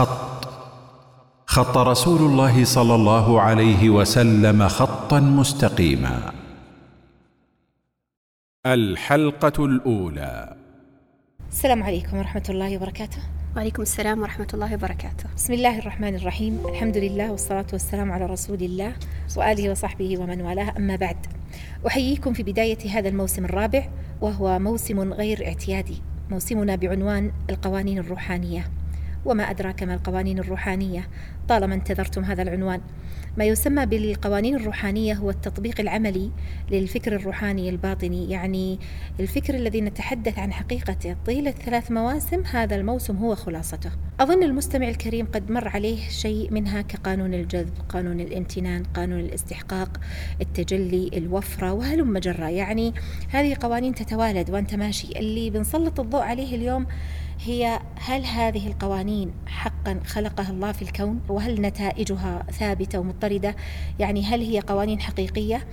خط. خط رسول الله صلى الله عليه وسلم خطا مستقيما. الحلقة الأولى. السلام عليكم ورحمة الله وبركاته. وعليكم السلام ورحمة الله وبركاته. بسم الله الرحمن الرحيم. الحمد لله والصلاة والسلام على رسول الله وآله وصحبه ومن والاه. أما بعد أحييكم في بداية هذا الموسم الرابع وهو موسم غير اعتيادي موسمنا بعنوان القوانين الروحانية. وما أدراك ما القوانين الروحانية طالما انتظرتم هذا العنوان. ما يسمى بالقوانين الروحانية هو التطبيق العملي للفكر الروحاني الباطني يعني الفكر الذي نتحدث عن حقيقته طيلة ثلاث مواسم هذا الموسم هو خلاصته. أظن المستمع الكريم قد مر عليه شيء منها كقانون الجذب قانون الامتنان قانون الاستحقاق التجلي الوفرة وهلم جرة يعني هذه قوانين تتوالد وأنت ماشي. اللي بنسلط الضوء عليه اليوم هي هل هذه القوانين حقا خلقها الله في الكون؟ وهل نتائجها ثابتة ومضطردة؟ يعني هل هي قوانين حقيقية؟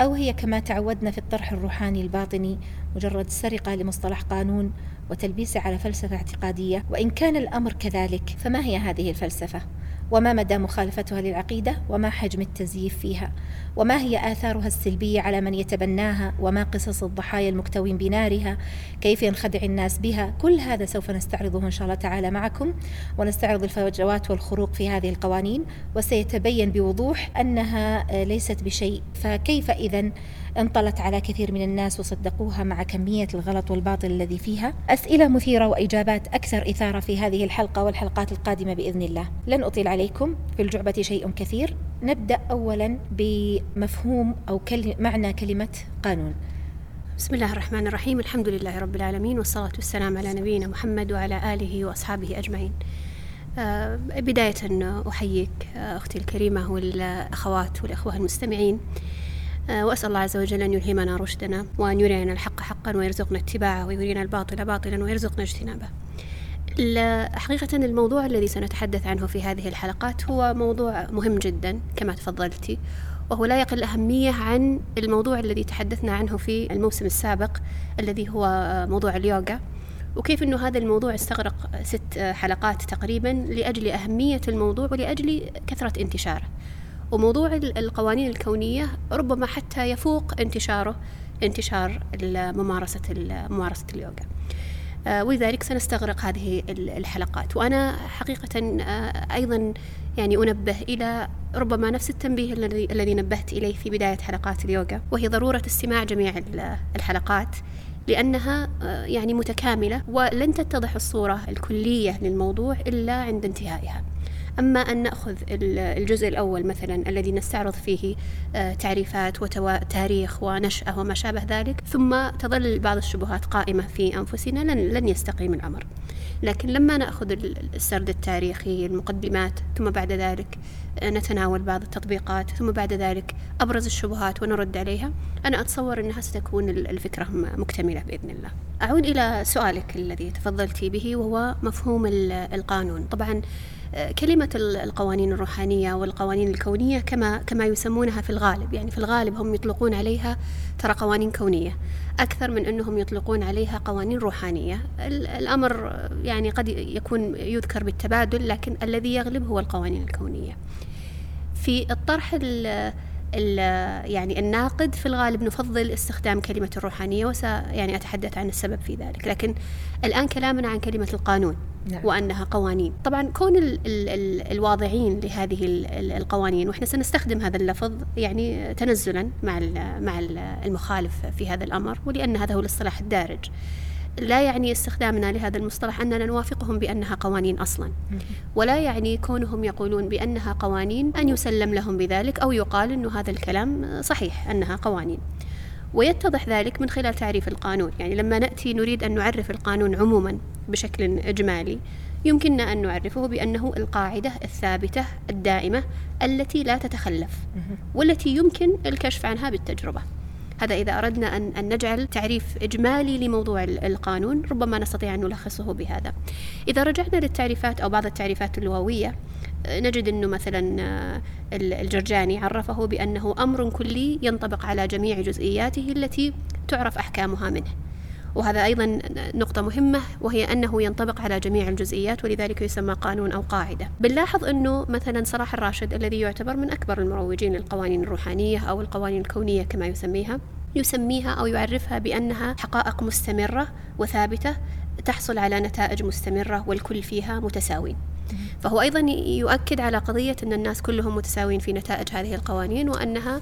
أو هي كما تعودنا في الطرح الروحاني الباطني مجرد سرقة لمصطلح قانون وتلبيسه على فلسفة اعتقادية؟ وإن كان الأمر كذلك فما هي هذه الفلسفة؟ وما مدى مخالفتها للعقيدة؟ وما حجم التزييف فيها؟ وما هي آثارها السلبية على من يتبناها وما قصص الضحايا المكتوين بنارها؟ كيف ينخدع الناس بها؟ كل هذا سوف نستعرضه إن شاء الله تعالى معكم ونستعرض الفجوات والخروق في هذه القوانين وسيتبين بوضوح أنها ليست بشيء. فكيف إذا انطلت على كثير من الناس وصدقوها مع كمية الغلط والباطل الذي فيها؟ أسئلة مثيرة وإجابات أكثر إثارة في هذه الحلقة والحلقات القادمة بإذن الله. لن أطيل عليكم. في الجعبة شيء كثير. نبدأ أولا بمفهوم أو كلمة معنى كلمة قانون. بسم الله الرحمن الرحيم. الحمد لله رب العالمين والصلاة والسلام على نبينا محمد وعلى آله وأصحابه أجمعين. آه، بداية أحييك آه، أختي الكريمة والأخوات والإخوة المستمعين. آه، وأسأل الله عز وجل أن يلهمنا رشدنا وأن يرينا الحق حقا ويرزقنا اتباعه ويرينا الباطل باطلا ويرزقنا اجتنابه. حقيقة الموضوع الذي سنتحدث عنه في هذه الحلقات هو موضوع مهم جدا كما تفضلتي وهو لا يقل أهمية عن الموضوع الذي تحدثنا عنه في الموسم السابق الذي هو موضوع اليوغا. وكيف أنه هذا الموضوع استغرق ست حلقات تقريبا لأجل أهمية الموضوع ولأجل كثرة انتشاره. وموضوع القوانين الكونية ربما حتى يفوق انتشاره انتشار ممارسة ممارسة اليوغا. ولذلك سنستغرق هذه الحلقات. وأنا حقيقة آه، أيضا يعني أنبه إلى ربما نفس التنبيه الذي الذي نبهت إليه في بداية حلقات اليوغا وهي ضرورة استماع جميع الحلقات لأنها آه، يعني متكاملة ولن تتضح الصورة الكلية للموضوع إلا عند انتهائها. أما أن نأخذ الجزء الأول مثلا الذي نستعرض فيه آه، تعريفات وتاريخ ونشأة وما شابه ذلك ثم تظل بعض الشبهات قائمة في أنفسنا لن, لن يستقيم الأمر. لكن لما نأخذ السرد التاريخي المقدمات ثم بعد ذلك آه، نتناول بعض التطبيقات ثم بعد ذلك أبرز الشبهات ونرد عليها أنا أتصور أنها ستكون الفكرة مكتملة بإذن الله. أعود إلى سؤالك الذي تفضلتي به وهو مفهوم القانون. طبعا كلمة القوانين الروحانية والقوانين الكونية كما كما يسمونها في الغالب. يعني في الغالب هم يطلقون عليها ترى قوانين كونية. أكثر من أنهم يطلقون عليها قوانين روحانية. الأمر يعني قد يكون يذكر بالتبادل لكن الذي يغلب هو القوانين الكونية. في الطرح يعني الناقد في الغالب نفضل استخدام كلمة الروحانية وس يعني أتحدث عن السبب في ذلك. لكن الآن كلامنا عن كلمة القانون نعم. وأنها قوانين. طبعا كون ال ال ال الواضعين لهذه القوانين وإحنا سنستخدم هذا اللفظ يعني تنزلا مع مع المخالف في هذا الأمر ولأن هذا هو الاصطلاح الدارج. لا يعني استخدامنا لهذا المصطلح أننا نوافقهم بأنها قوانين أصلا. ولا يعني كونهم يقولون بأنها قوانين أن يسلم لهم بذلك أو يقال أن هذا الكلام صحيح أنها قوانين. ويتضح ذلك من خلال تعريف القانون. يعني لما نأتي نريد أن نعرف القانون عموما بشكل إجمالي يمكننا أن نعرفه بأنه القاعدة الثابتة الدائمة التي لا تتخلف والتي يمكن الكشف عنها بالتجربة. هذا إذا أردنا أن, نجعل تعريف إجمالي لموضوع القانون ربما نستطيع أن نلخصه بهذا. إذا رجعنا للتعريفات أو بعض التعريفات اللغوية نجد أنه مثلا الجرجاني عرفه بأنه أمر كلي ينطبق على جميع جزئياته التي تعرف أحكامها منه. وهذا أيضا نقطة مهمة وهي أنه ينطبق على جميع الجزئيات ولذلك يسمى قانون أو قاعدة. بنلاحظ أنه مثلا صلاح الراشد الذي يعتبر من أكبر المروجين للقوانين الروحانية أو القوانين الكونية كما يسميها يسميها أو يعرفها بأنها حقائق مستمرة وثابتة تحصل على نتائج مستمرة والكل فيها متساوين فهو أيضا يؤكد على قضية أن الناس كلهم متساويين في نتائج هذه القوانين وأنها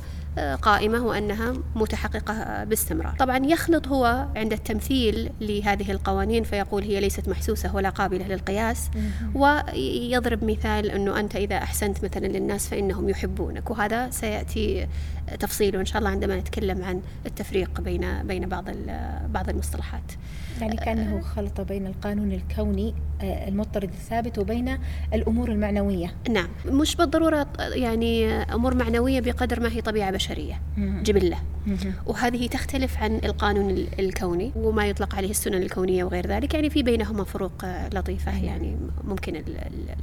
قائمة وأنها متحققة باستمرار. طبعا يخلط هو عند التمثيل لهذه القوانين فيقول هي ليست محسوسة ولا قابلة للقياس ويضرب مثال أنه أنت إذا أحسنت مثلا للناس فإنهم يحبونك وهذا سيأتي تفصيله إن شاء الله عندما نتكلم عن التفريق بين بين بعض بعض المصطلحات. يعني كأنه خلط بين القانون الكوني آه، المضطرد الثابت وبين الأمور المعنوية. نعم مش بالضرورة يعني أمور معنوية بقدر ما هي طبيعة بشرية. جبلة. وهذه تختلف عن القانون الكوني وما يطلق عليه السنن الكونية وغير ذلك. يعني في بينهما فروق آه، لطيفة يعني ممكن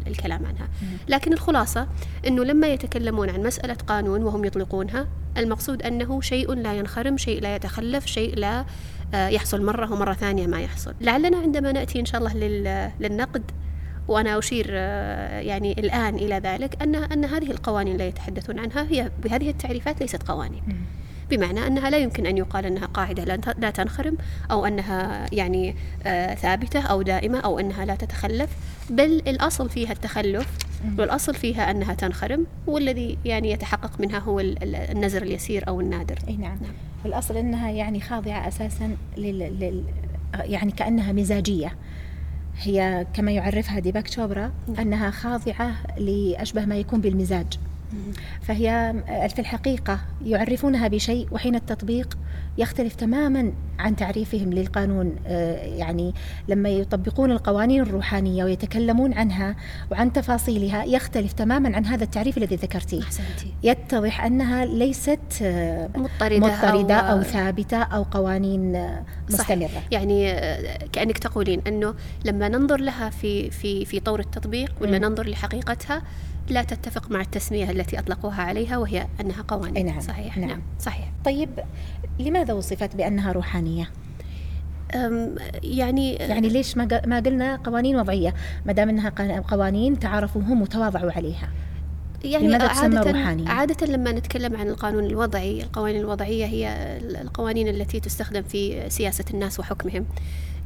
الكلام عنها. لكن الخلاصة أنه لما يتكلمون عن مسألة قانون وهم يطلقونها المقصود أنه شيء لا ينخرم شيء لا يتخلف شيء لا آه، يحصل مرة ومرة ثانية ما يحصل. لعلنا عندما نأتي إن شاء الله للنقد وأنا أشير آه، يعني الآن إلى ذلك أن أن هذه القوانين لا يتحدثون عنها هي بهذه التعريفات ليست قوانين. بمعنى أنها لا يمكن أن يقال أنها قاعدة لا تنخرم أو أنها يعني آه، ثابتة أو دائمة أو أنها لا تتخلف بل الأصل فيها التخلف والأصل فيها أنها تنخرم والذي يعني يتحقق منها هو النزر اليسير أو النادر. أي نعم, نعم. الأصل أنها يعني خاضعة أساسا لل... لل... يعني كأنها مزاجية. هي كما يعرفها ديباك شوبرا نعم. أنها خاضعة لأشبه ما يكون بالمزاج فهي في الحقيقة يعرفونها بشيء وحين التطبيق يختلف تماما عن تعريفهم للقانون آه، يعني لما يطبقون القوانين الروحانية ويتكلمون عنها وعن تفاصيلها يختلف تماما عن هذا التعريف الذي ذكرتيه أحسنتي. يتضح أنها ليست آه، مضطردة, مضطردة أو, أو ثابتة أو قوانين آه، مستمرة صحيح. يعني كأنك تقولين أنه لما ننظر لها في في في طور التطبيق ولا ننظر لحقيقتها لا تتفق مع التسمية التي أطلقوها عليها وهي أنها قوانين نعم. صحيح نعم. نعم صحيح طيب لماذا وصفت بأنها روحانية؟ يعني يعني ليش ما ما قلنا قوانين وضعية ما دام إنها قوانين تعرفوا هم وتواضعوا عليها يعني لماذا تسمى عادة, روحانية؟ عادة لما نتكلم عن القانون الوضعي القوانين الوضعية هي القوانين التي تستخدم في سياسة الناس وحكمهم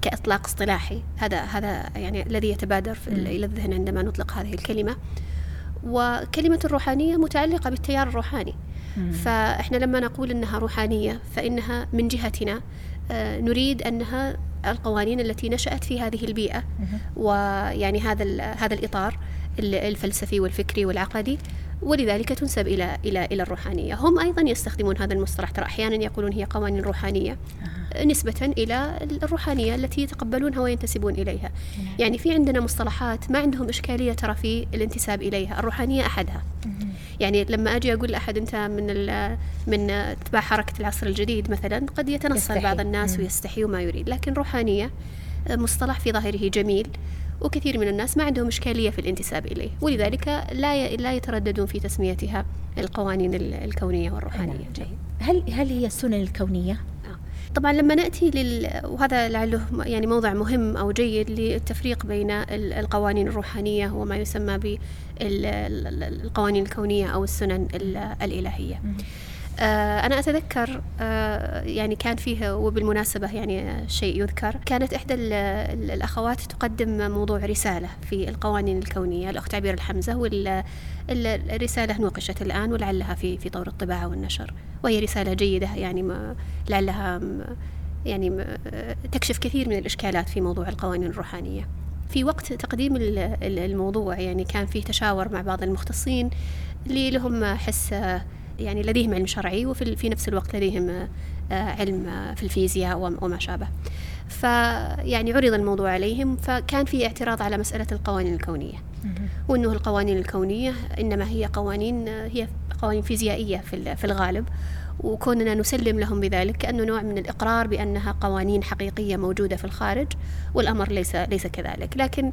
كإطلاق اصطلاحي هذا هذا يعني الذي يتبادر إلى الذهن عندما نطلق هذه الكلمة وكلمة الروحانية متعلقة بالتيار الروحاني. فإحنا لما نقول أنها روحانية فإنها من جهتنا آه، نريد أنها القوانين التي نشأت في هذه البيئة. ويعني هذا هذا الإطار الفلسفي والفكري والعقدي ولذلك تنسب إلى إلى إلى الروحانية، هم أيضا يستخدمون هذا المصطلح ترى. أحيانا يقولون هي قوانين روحانية. نسبة إلى الروحانية التي يتقبلونها وينتسبون إليها نعم. يعني في عندنا مصطلحات ما عندهم إشكالية ترى في الانتساب إليها الروحانية أحدها يعني لما أجي أقول لأحد أنت من من أتباع حركة العصر الجديد مثلا قد يتنصل بعض الناس ويستحي وما يريد لكن روحانية مصطلح في ظاهره جميل وكثير من الناس ما عندهم إشكالية في الانتساب إليه ولذلك لا لا يترددون في تسميتها القوانين الكونية والروحانية نعم. جيد. هل هل هي السنن الكونية؟ طبعا لما نأتي لل وهذا لعله يعني موضع مهم أو جيد للتفريق بين القوانين الروحانية وما يسمى بالقوانين الكونية أو السنن الإلهية. آه، أنا أتذكر آه، يعني كان فيه وبالمناسبة يعني شيء يذكر كانت إحدى الأخوات تقدم موضوع رسالة في القوانين الكونية الأخت عبير الحمزة والرسالة نوقشت الآن ولعلها في في طور الطباعة والنشر. وهي رسالة جيدة يعني ما لعلها يعني تكشف كثير من الإشكالات في موضوع القوانين الروحانية. في وقت تقديم الموضوع يعني كان في تشاور مع بعض المختصين اللي لهم حس يعني لديهم علم شرعي وفي في نفس الوقت لديهم آه، علم آه، في الفيزياء وما شابه. فيعني عرض الموضوع عليهم فكان في اعتراض على مسألة القوانين الكونية. وأنه القوانين الكونية إنما هي قوانين آه، هي قوانين فيزيائية في الغالب. وكوننا نسلم لهم بذلك كأنه نوع من الإقرار بأنها قوانين حقيقية موجودة في الخارج والأمر ليس ليس كذلك. لكن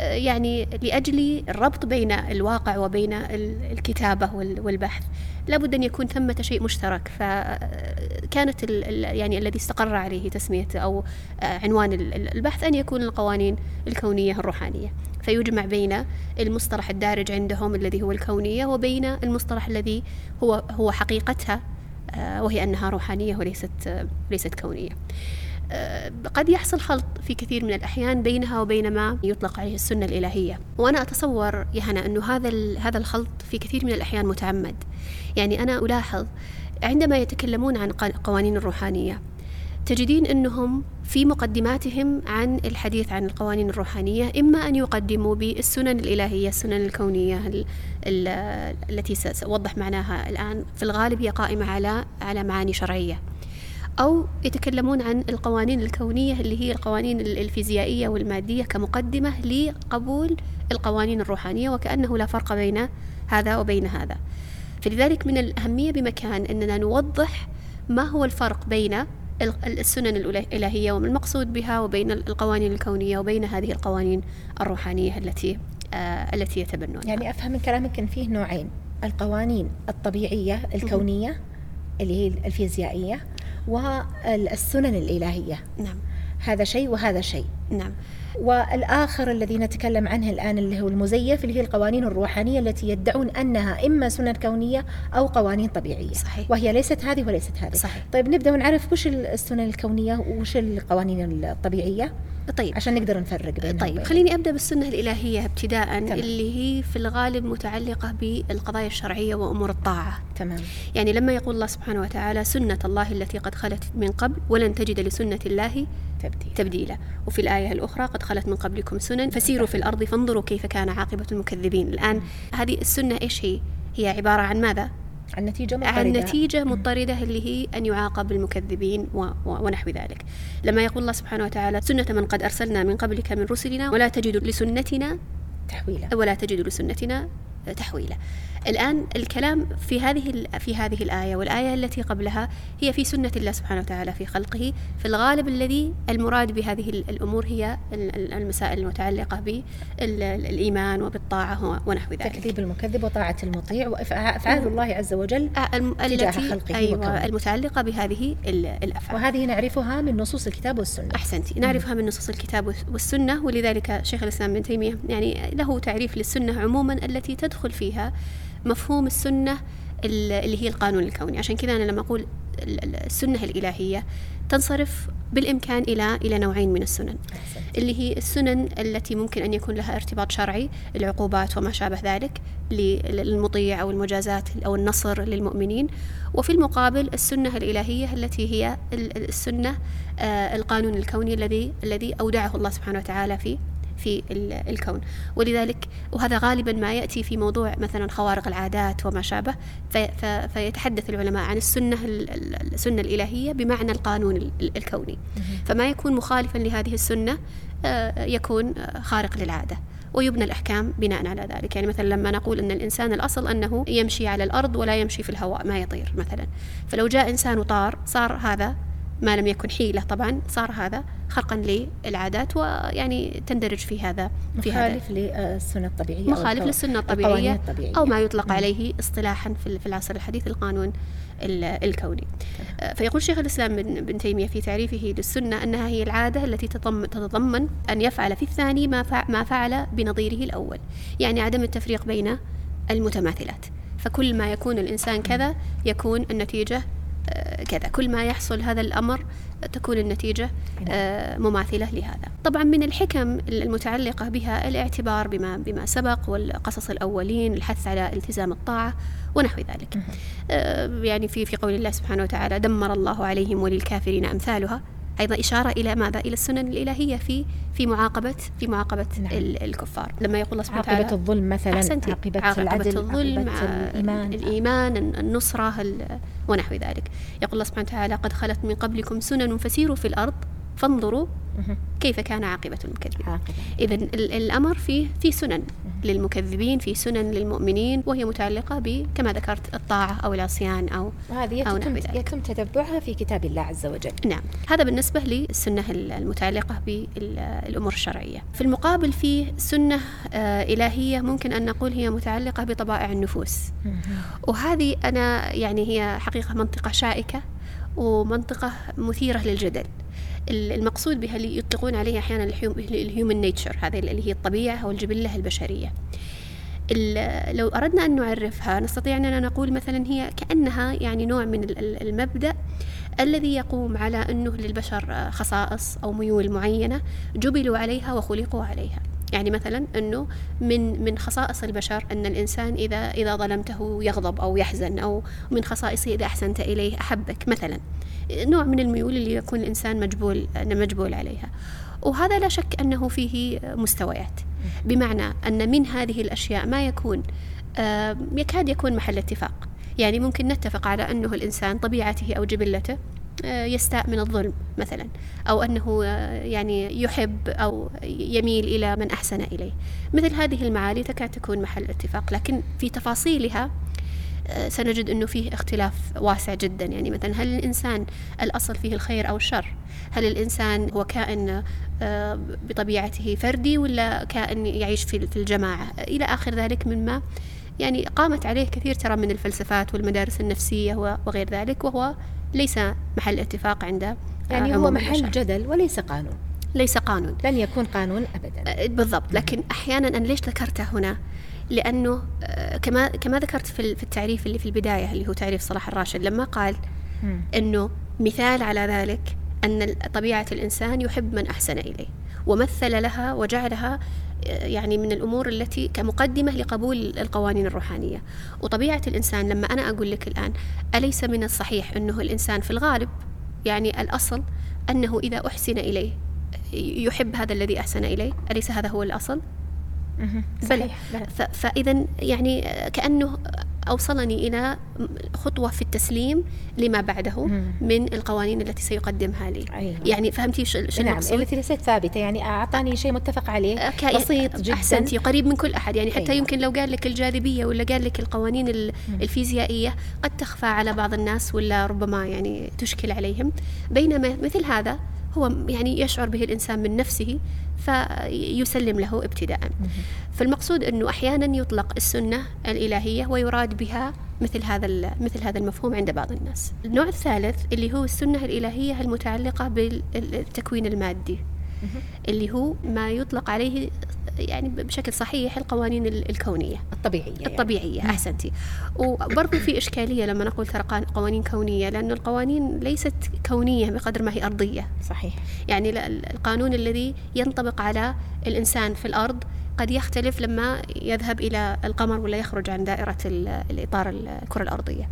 يعني لأجل الربط بين الواقع وبين الكتابة والبحث لابد أن يكون ثمة شيء مشترك. فكانت يعني الذي استقر عليه تسمية أو عنوان البحث أن يكون القوانين الكونية الروحانية. فيجمع بين المصطلح الدارج عندهم الذي هو الكونية وبين المصطلح الذي هو هو حقيقتها. وهي أنها روحانية وليست ليست كونية. آه، قد يحصل خلط في كثير من الأحيان بينها وبين ما يطلق عليه السنة الإلهية. وأنا أتصور يا هنا أنه هذا هذا الخلط في كثير من الأحيان متعمد. يعني أنا ألاحظ عندما يتكلمون عن قوانين الروحانية تجدين أنهم في مقدماتهم عن الحديث عن القوانين الروحانية إما أن يقدموا بالسنن الإلهية السنن الكونية التي سأوضح معناها الآن في الغالب هي قائمة على على معاني شرعية. أو يتكلمون عن القوانين الكونية اللي هي القوانين الفيزيائية والمادية كمقدمة لقبول القوانين الروحانية وكأنه لا فرق بين هذا وبين هذا. فلذلك من الأهمية بمكان أننا نوضح ما هو الفرق بين السنن الإلهية وما المقصود بها وبين القوانين الكونية وبين هذه القوانين الروحانية التي التي يتبنونها. يعني أفهم من كلامك أن فيه نوعين القوانين الطبيعية الكونية اللي هي الفيزيائية والسنن الإلهية. نعم. هذا شيء وهذا شيء. نعم. والآخر الذي نتكلم عنه الآن اللي هو المزيف اللي هي القوانين الروحانية التي يدعون أنها إما سنن كونية أو قوانين طبيعية. صحيح. وهي ليست هذه وليست هذه. صحيح. طيب نبدأ ونعرف وش السنن الكونية وش القوانين الطبيعية؟ طيب. عشان نقدر نفرق بينهم طيب بين. خليني أبدأ بالسنة الإلهية ابتداء تمام. اللي هي في الغالب متعلقة بالقضايا الشرعية وأمور الطاعة. تمام. يعني لما يقول الله سبحانه وتعالى سنة الله التي قد خلت من قبل ولن تجد لسنة الله تبديل تبديلا. وفي الآية الأخرى قد خلت من قبلكم سنن فسيروا في الأرض فانظروا كيف كان عاقبة المكذبين. الآن هذه السنة إيش هي؟ هي عبارة عن ماذا؟ عن نتيجة مضطردة. عن نتيجة مضطردة اللي هي أن يعاقب المكذبين و... و... ونحو ذلك. لما يقول الله سبحانه وتعالى سنة من قد أرسلنا من قبلك من رسلنا ولا تجد لسنتنا تحويلا. ولا تجد لسنتنا تحويلا. الآن الكلام في هذه في هذه الآية والآية التي قبلها هي في سنة الله سبحانه وتعالى في خلقه. في الغالب الذي المراد بهذه الأمور هي المسائل المتعلقة بالإيمان وبالطاعة ونحو ذلك. تكذيب المكذب وطاعة المطيع وأفعال الله عز وجل تجاه خلقه أيوة وكونه. المتعلقة بهذه الأفعال. وهذه نعرفها من نصوص الكتاب والسنة. أحسنتي نعرفها من نصوص الكتاب والسنة ولذلك شيخ الإسلام ابن تيمية يعني له تعريف للسنة عموما التي تدخل فيها مفهوم السنة اللي هي القانون الكوني. عشان كذا أنا لما أقول السنة الإلهية تنصرف بالإمكان إلى إلى نوعين من السنن. اللي هي السنن التي ممكن أن يكون لها ارتباط شرعي العقوبات وما شابه ذلك للمطيع أو المجازات أو النصر للمؤمنين. وفي المقابل السنة الإلهية التي هي السنة آه، القانون الكوني الذي الذي أودعه الله سبحانه وتعالى في في الكون. ولذلك وهذا غالبا ما يأتي في موضوع مثلا خوارق العادات وما شابه في فيتحدث العلماء عن السنة السنة الإلهية بمعنى القانون الكوني. فما يكون مخالفا لهذه السنة آه، يكون خارق للعادة ويبنى الأحكام بناء على ذلك. يعني مثلا لما نقول أن الإنسان الأصل أنه يمشي على الأرض ولا يمشي في الهواء ما يطير مثلا. فلو جاء إنسان وطار صار هذا ما لم يكن حيلة طبعا صار هذا خرقا للعادات ويعني تندرج في هذا في مخالف للسنة الطبيعية مخالف للسنة الطبيعية, الطبيعية. أو ما يطلق عليه اصطلاحا في العصر الحديث القانون الكوني. فيقول شيخ الإسلام بن تيمية في تعريفه للسنة أنها هي العادة التي تتضمن أن يفعل في الثاني ما ما فعل بنظيره الأول يعني عدم التفريق بين المتماثلات. فكل ما يكون الإنسان كذا يكون النتيجة كذا. كل ما يحصل هذا الأمر تكون النتيجة آه، مماثلة لهذا. طبعا من الحكم المتعلقة بها الاعتبار بما, بما سبق والقصص الأولين الحث على التزام الطاعة ونحو ذلك. آه، يعني في في قول الله سبحانه وتعالى دمر الله عليهم وللكافرين أمثالها. أيضا إشارة إلى ماذا؟ إلى السنن الإلهية في في معاقبة في معاقبة نعم. الكفار. لما يقول الله سبحانه وتعالى عاقبة الظلم مثلا عاقبة, عاقبة العدل الظلم عاقبة الإيمان. الإيمان النصرة ونحو ذلك. يقول الله سبحانه وتعالى قد خلت من قبلكم سنن فسيروا في الأرض. فانظروا كيف كان عاقبة المكذبين. إذا الأمر فيه في سنن للمكذبين في سنن للمؤمنين وهي متعلقة ب كما ذكرت الطاعة أو العصيان أو وهذه أو يتم, نحو ذلك. يتم تتبعها في كتاب الله عز وجل. نعم. هذا بالنسبة للسنة المتعلقة بالأمور الشرعية. في المقابل في سنة آه، إلهية ممكن أن نقول هي متعلقة بطبائع النفوس. وهذه أنا يعني هي حقيقة منطقة شائكة ومنطقة مثيرة للجدل. المقصود بها اللي يطلقون عليها أحيانا الهيومن نيتشر هذه اللي هي الطبيعة أو الجبلة البشرية. ال- لو أردنا أن نعرفها نستطيع أننا نقول مثلا هي كأنها يعني نوع من ال- ال- المبدأ الذي يقوم على أنه للبشر خصائص أو ميول معينة جبلوا عليها وخلقوا عليها. يعني مثلا أنه من من خصائص البشر أن الإنسان إذا إذا ظلمته يغضب أو يحزن أو من خصائصه إذا أحسنت إليه أحبك مثلا. نوع من الميول اللي يكون الإنسان مجبول مجبول عليها. وهذا لا شك أنه فيه مستويات. بمعنى أن من هذه الأشياء ما يكون يكاد يكون محل اتفاق. يعني ممكن نتفق على أنه الإنسان طبيعته أو جبلته آه، يستاء من الظلم مثلا أو أنه آه، يعني يحب أو يميل إلى من أحسن إليه. مثل هذه المعاني تكاد تكون محل اتفاق لكن في تفاصيلها سنجد أنه فيه اختلاف واسع جدا. يعني مثلا هل الإنسان الأصل فيه الخير أو الشر؟ هل الإنسان هو كائن آه، بطبيعته فردي ولا كائن يعيش في الجماعة؟ إلى آخر ذلك مما يعني قامت عليه كثير ترى من الفلسفات والمدارس النفسية وغير ذلك وهو ليس محل اتفاق عند آه، يعني هو محل البشر. جدل وليس قانون. ليس قانون. لن يكون قانون أبدا. آه، بالضبط. لكن أحيانا أنا ليش ذكرته هنا؟ لأنه آه، كما كما ذكرت في ال- في التعريف اللي في البداية اللي هو تعريف صلاح الراشد لما قال. إنه مثال على ذلك أن ال- طبيعة الإنسان يحب من أحسن إليه ومثل لها وجعلها آه، يعني من الأمور التي كمقدمة لقبول القوانين الروحانية وطبيعة الإنسان لما أنا أقول لك الآن أليس من الصحيح إنه الإنسان في الغالب يعني الأصل أنه إذا أحسن إليه يحب هذا الذي أحسن إليه أليس هذا هو الأصل. صحيح بلى. ف- فإذا يعني كأنه أوصلني إلى خطوة في التسليم لما بعده مم. من القوانين التي سيقدمها لي أيوة. يعني فهمتي شو نعم المقصود؟ التي ليست ثابتة يعني أعطاني شيء متفق عليه كا- بسيط جدا أحسنتي قريب من كل أحد يعني حتى أيوة. يمكن لو قال لك الجاذبية ولا قال لك القوانين ال- الفيزيائية قد تخفى على بعض الناس ولا ربما يعني تشكل عليهم بينما مثل هذا هو يعني يشعر به الإنسان من نفسه فيسلم له ابتداء فالمقصود أنه أحيانا يطلق السنة الإلهية ويراد بها مثل هذا مثل هذا المفهوم عند بعض الناس. النوع الثالث اللي هو السنة الإلهية المتعلقة بالتكوين المادي اللي هو ما يطلق عليه يعني بشكل صحيح القوانين ال- الكونية. الطبيعية يعني. الطبيعية أحسنتي. وبرضو في إشكالية لما نقول ترى قوانين كونية لأن القوانين ليست كونية بقدر ما هي أرضية. صحيح. يعني القانون الذي ينطبق على الإنسان في الأرض قد يختلف لما يذهب إلى القمر ولا يخرج عن دائرة ال- الإطار الكرة الأرضية.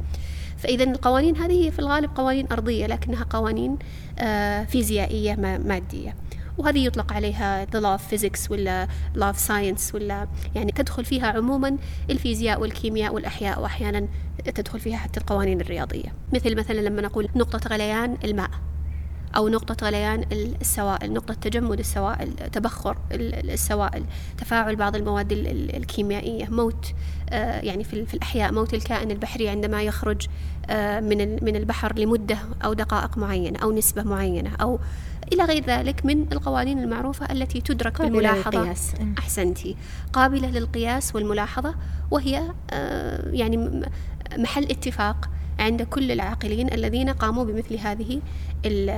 فإذا القوانين هذه هي في الغالب قوانين أرضية لكنها قوانين آه، فيزيائية ما- مادية. وهذه يطلق عليها the law of physics ولا law of science ولا يعني تدخل فيها عموما الفيزياء والكيمياء والأحياء وأحيانا تدخل فيها حتى القوانين الرياضية. مثل مثلا لما نقول نقطة غليان الماء أو نقطة غليان السوائل نقطة تجمد السوائل تبخر ال- السوائل تفاعل بعض المواد ال- ال- الكيميائية. موت آه، يعني في ال- في الأحياء موت الكائن البحري عندما يخرج آه، من من البحر لمدة أو دقائق معينة أو نسبة معينة أو إلى غير ذلك من القوانين المعروفة التي تدرك قابلة بالملاحظة. للقياس. أم. أحسنتي. قابلة للقياس والملاحظة وهي آه، يعني محل اتفاق عند كل العاقلين الذين قاموا بمثل هذه ال-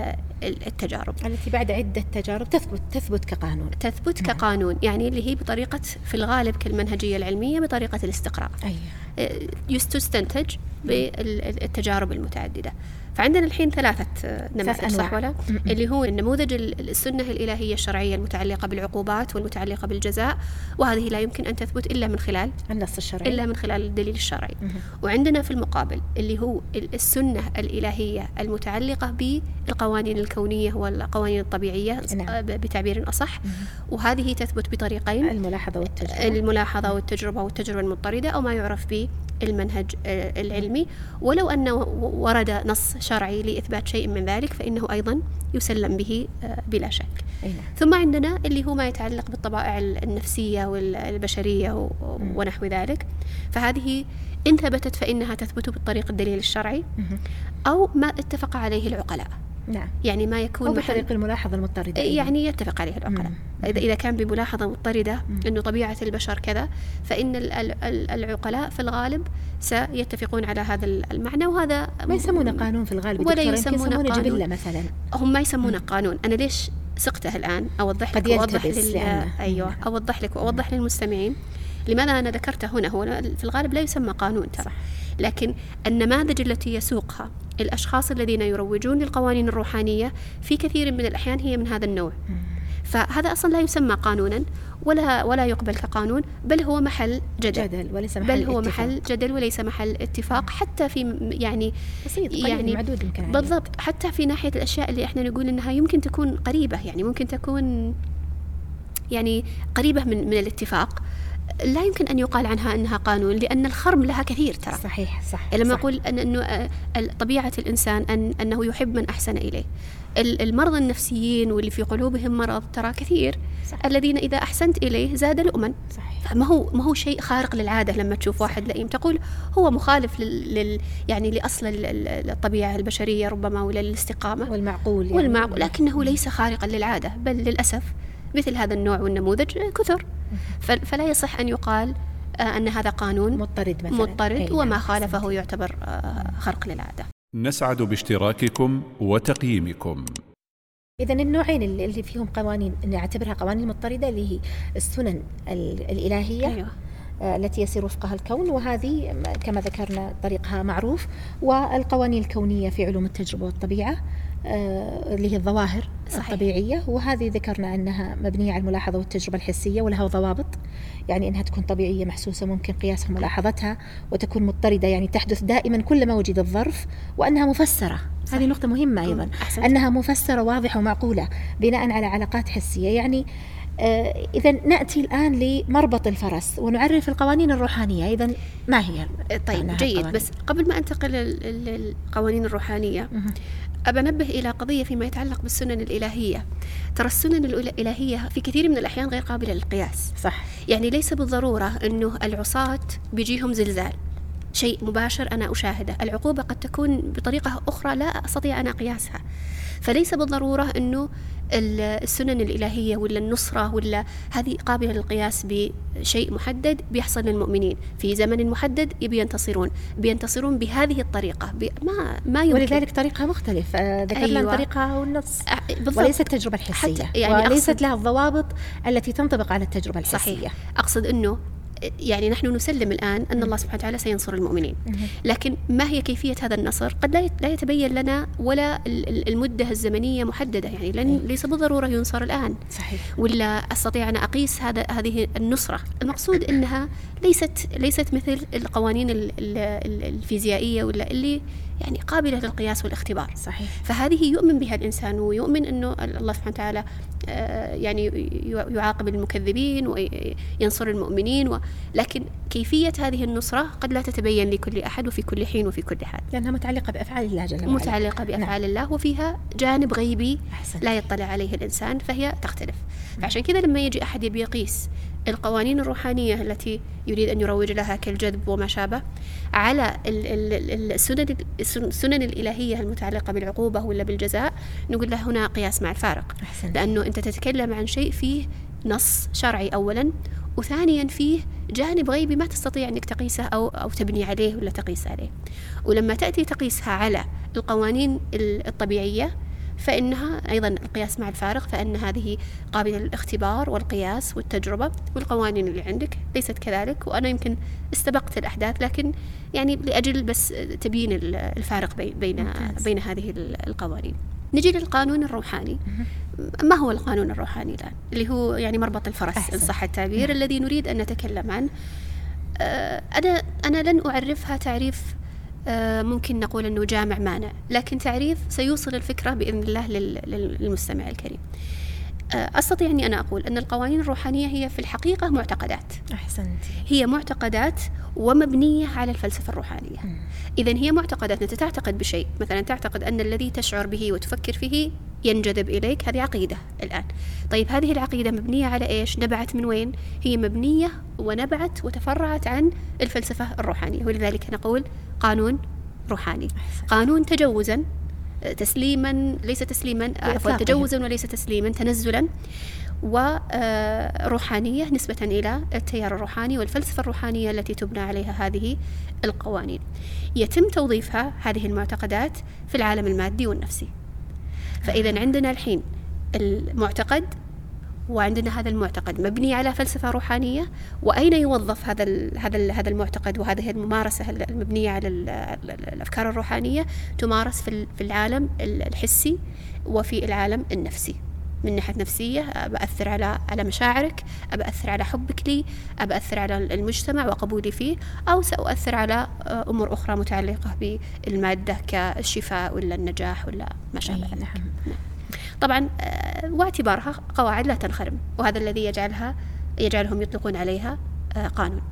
ال- التجارب. التي بعد عدة تجارب تثبت تثبت كقانون. تثبت كقانون يعني اللي هي بطريقة في الغالب كالمنهجية العلمية بطريقة الاستقراء أيوة. آه، تستنتج بالتجارب المتعددة. فعندنا الحين ثلاثة آه، نماذج. صح ولا؟ اللي هو النموذج ال- السنة الإلهية الشرعية المتعلقة بالعقوبات والمتعلقة بالجزاء وهذه لا يمكن أن تثبت إلا من خلال النص الشرعي إلا من خلال الدليل الشرعي. وعندنا في المقابل اللي هو ال- السنة الإلهية المتعلقة بالقوانين الكونية والقوانين الطبيعية نعم. ب- بتعبير أصح وهذه تثبت بطريقين الملاحظة والتجربة الملاحظة والتجربة والتجربة المضطردة أو ما يعرف بالمنهج آه، العلمي ولو أن ورد نص شرعي لإثبات شيء من ذلك فإنه أيضا يسلم به آه، بلا شك. نعم. ثم عندنا اللي هو ما يتعلق بالطبائع النفسية والبشرية ونحو ذلك. فهذه إن ثبتت فإنها تثبت بالطريق الدليل الشرعي. أو ما اتفق عليه العقلاء. نعم. يعني ما يكون أو بطريق الملاحظة المضطردة يعني يتفق عليه العقلاء. إذا إذا كان بملاحظة مضطردة. أنه طبيعة البشر كذا فإن ال- ال- ال- العقلاء في الغالب سيتفقون على هذا المعنى وهذا ما يسمونه قانون في الغالب ولا يسمونه قانون. جبلة مثلا. هم ما يسمونه قانون. أنا ليش سقته الآن؟ أوضح لك وأوضح يلتبس لل... لأنه- أيوه. أوضح لك وأوضح للمستمعين. لماذا أنا ذكرته هنا؟ هو في الغالب لا يسمى قانون ترى. صح. لكن النماذج التي يسوقها الأشخاص الذين يروجون للقوانين الروحانية في كثير من الأحيان هي من هذا النوع. فهذا أصلا لا يسمى قانونا ولا ولا يقبل كقانون بل هو محل جدل, جدل وليس محل بل هو اتفاق. محل جدل وليس محل اتفاق حتى في يعني بسيط يعني معدود. بالضبط حتى في ناحية الأشياء اللي إحنا نقول إنها يمكن تكون قريبة يعني ممكن تكون يعني قريبة من من الاتفاق. لا يمكن أن يقال عنها أنها قانون لأن الخرم لها كثير ترى. صحيح صح لما صح. أقول أن أنه آه، ال- طبيعة الإنسان أن أنه يحب من أحسن إليه. ال- المرضى النفسيين واللي في قلوبهم مرض ترى كثير. صح. الذين إذا أحسنت إليه زاد لؤما صحيح. ما هو ما هو شيء خارق للعادة لما تشوف واحد لئيم. تقول هو مخالف لل, لل يعني لأصل ال- ال- الطبيعة البشرية ربما ولا للاستقامة. والمعقول يعني. والمعقول لكنه ليس خارقا للعادة بل للأسف مثل هذا النوع والنموذج كثر. فلا يصح أن يقال آه، أن هذا قانون مضطرد مثلا. مضطرد أي وما نعم، خالفه. يعتبر آه، خرق للعادة. نسعد باشتراككم وتقييمكم. إذا النوعين اللي فيهم قوانين نعتبرها قوانين مضطردة اللي هي السنن ال- الإلهية أيوه. آه، التي يسير وفقها الكون وهذه كما ذكرنا طريقها معروف والقوانين الكونية في علوم التجربة والطبيعة اللي هي الظواهر صحيح. الطبيعية وهذه ذكرنا أنها مبنية على الملاحظة والتجربة الحسية ولها ضوابط يعني أنها تكون طبيعية محسوسة ممكن قياسها وملاحظتها وتكون مضطردة يعني تحدث دائما كلما وجد الظرف وأنها مفسرة صح. هذه نقطة مهمة أيضا أحسنت. أنها مفسرة واضحة ومعقولة بناء على علاقات حسية يعني آه، إذا نأتي الآن لمربط الفرس ونعرف القوانين الروحانية إذا ما هي طيب جيد القوانين؟ بس قبل ما أنتقل لل- للقوانين الروحانية مهم. أبى أنبه إلى قضية فيما يتعلق بالسنن الإلهية. ترى السنن الإلهية في كثير من الأحيان غير قابلة للقياس. صح. يعني ليس بالضرورة أنه العصاة بيجيهم زلزال. شيء مباشر أنا أشاهده. العقوبة قد تكون بطريقة أخرى لا أستطيع أنا قياسها فليس بالضرورة أنه ال- السنن الإلهية ولا النصرة ولا هذه قابلة للقياس بشيء محدد بيحصل للمؤمنين. في زمن محدد يبي ينتصرون بينتصرون بهذه الطريقة ما ما يمكن. ولذلك طريقها مختلف آه، ذكرنا أيوة. طريقها والنص بالضبط. وليست التجربة الحسية حتى يعني وليست لها الضوابط التي تنطبق على التجربة الحسية. صحيح أقصد أنه يعني نحن نسلم الآن أن الله سبحانه وتعالى سينصر المؤمنين. لكن ما هي كيفية هذا النصر؟ قد لا يت- لا يتبين لنا ولا ال- ال- المدة الزمنية محددة يعني لن ليس بالضرورة ينصر الآن. صحيح. ولا أستطيع أن أقيس هذا هذه النصرة، المقصود إنها ليست ليست مثل القوانين ال- ال- ال- الفيزيائية ولا اللي يعني قابلة للقياس والاختبار. صحيح فهذه يؤمن بها الإنسان ويؤمن إنه الله سبحانه وتعالى آه، يعني يعاقب المكذبين وينصر المؤمنين و... لكن كيفية هذه النصرة قد لا تتبين لكل أحد وفي كل حين وفي كل حال. لأنها متعلقة بأفعال الله جل وعلا متعلقة بأفعال الله وفيها جانب غيبي أحسنت. لا يطلع عليه الإنسان فهي تختلف فعشان كذا لما يجي أحد يبي يقيس القوانين الروحانية التي يريد أن يروج لها كالجذب وما شابه على ال- ال- ال- السنن السنن الإلهية المتعلقة بالعقوبة ولا بالجزاء نقول له هنا قياس مع الفارق أحسنت. لأنه أنت تتكلم عن شيء فيه نص شرعي أولا وثانيا فيه جانب غيبي ما تستطيع أنك تقيسه أو, أو تبني عليه ولا تقيس عليه ولما تأتي تقيسها على القوانين ال- الطبيعية فإنها أيضا القياس مع الفارق فإن هذه قابلة للاختبار والقياس والتجربة والقوانين اللي عندك ليست كذلك. وأنا يمكن استبقت الأحداث لكن يعني لأجل بس تبيين ال- الفارق بي- بين. بين هذه ال- القوانين. نجي للقانون الروحاني. ما هو القانون الروحاني الآن؟ اللي هو يعني مربط الفرس إن أحسن. صح التعبير الذي نريد أن نتكلم عنه. آه، أنا أنا لن أعرفها تعريف ممكن نقول أنه جامع مانع. لكن تعريف سيوصل الفكرة بإذن الله لل- لل- للمستمع الكريم. آه، أستطيع أني أنا أقول أن القوانين الروحانية هي في الحقيقة معتقدات. أحسنت. هي معتقدات ومبنية على الفلسفة الروحانية. إذا هي معتقدات. أنت تعتقد بشيء. مثلا تعتقد أن الذي تشعر به وتفكر فيه ينجذب إليك. هذه عقيدة الآن. طيب هذه العقيدة مبنية على إيش؟ نبعت من وين؟ هي مبنية ونبعت وتفرعت عن الفلسفة الروحانية. ولذلك نقول قانون روحاني. قانون تجوزا تسليما ليس تسليما عفوا تجوزا وليس تسليما تنزلا وروحانية نسبة إلى التيار الروحاني والفلسفة الروحانية التي تبنى عليها هذه القوانين. يتم توظيفها هذه المعتقدات في العالم المادي والنفسي. فإذا عندنا الحين المعتقد وعندنا هذا المعتقد. مبني على فلسفة روحانية؟ وأين يوظف هذا هذا هذا المعتقد وهذه الممارسة المبنية على الأفكار الروحانية؟ تمارس في العالم الحسي وفي العالم النفسي. من ناحية نفسية بأثر على على مشاعرك أبأثر على حبك لي أبأثر على المجتمع وقبولي فيه أو سأؤثر على أمور أخرى متعلقة بالمادة كالشفاء ولا النجاح ولا ما شابه ذلك. نعم. طبعا واعتبارها قواعد لا تنخرم وهذا الذي يجعلها يجعلهم يطلقون عليها قانون.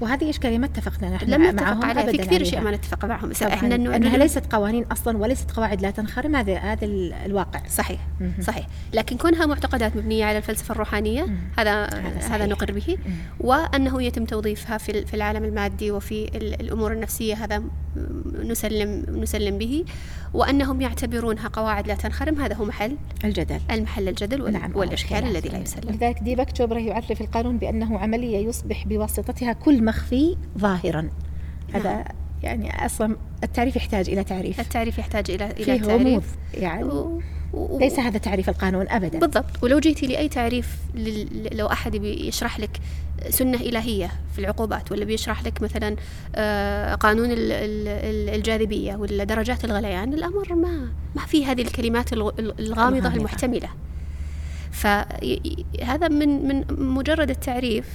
وهذه اشكاليه ما اتفقنا نحن لم نتفق عليها. في كثير اشياء ما نتفق معهم إحنا انه إنها ليست قوانين أصلا وليست قواعد لا تنخرم هذا هذا الواقع. صحيح. مم. صحيح. لكن كونها معتقدات مبنية على الفلسفة الروحانية مم. هذا هذا نقر به. مم. وأنه يتم توظيفها في في العالم المادي وفي الأمور النفسية هذا نسلم نسلم به. وأنهم يعتبرونها قواعد لا تنخرم هذا هو محل الجدل. المحل الجدل نعم والإشكال الذي لا يسلم. لذلك ديباك تشوبرا يعرف القانون بأنه عملية يصبح بواسطتها كل مخفي ظاهرا. هذا نعم. يعني أصلا التعريف يحتاج إلى تعريف. التعريف يحتاج إلى إلى فيه تعريف. يعني و... و... ليس هذا تعريف القانون ابدا. بالضبط. ولو جيتي لأي تعريف لو أحد بيشرح لك سنة إلهية في العقوبات ولا بيشرح لك مثلا آه، قانون الجاذبية ولا درجات الغليان الأمر ما ما في هذه الكلمات الغامضة المحتملة. فهذا من من مجرد التعريف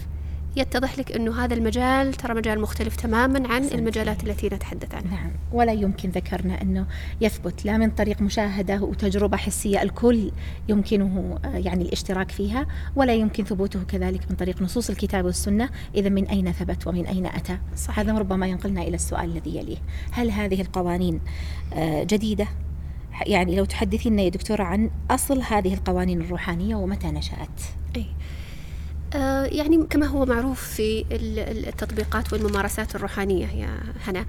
يتضح لك أنه هذا المجال ترى مجال مختلف تماما عن المجالات التي نتحدث عنها. نعم. ولا يمكن ذكرنا أنه يثبت لا من طريق مشاهدة وتجربة حسية الكل يمكنه آه، يعني الاشتراك فيها ولا يمكن ثبوته كذلك من طريق نصوص الكتاب والسنة إذا من أين ثبت ومن أين أتى؟ صح. هذا ربما ينقلنا إلى السؤال الذي يليه. هل هذه القوانين آه، جديدة؟ يعني لو تحدثينا يا دكتورة عن أصل هذه القوانين الروحانية ومتى نشأت؟ أي. آه، يعني كما هو معروف في التطبيقات والممارسات الروحانية يا هنا.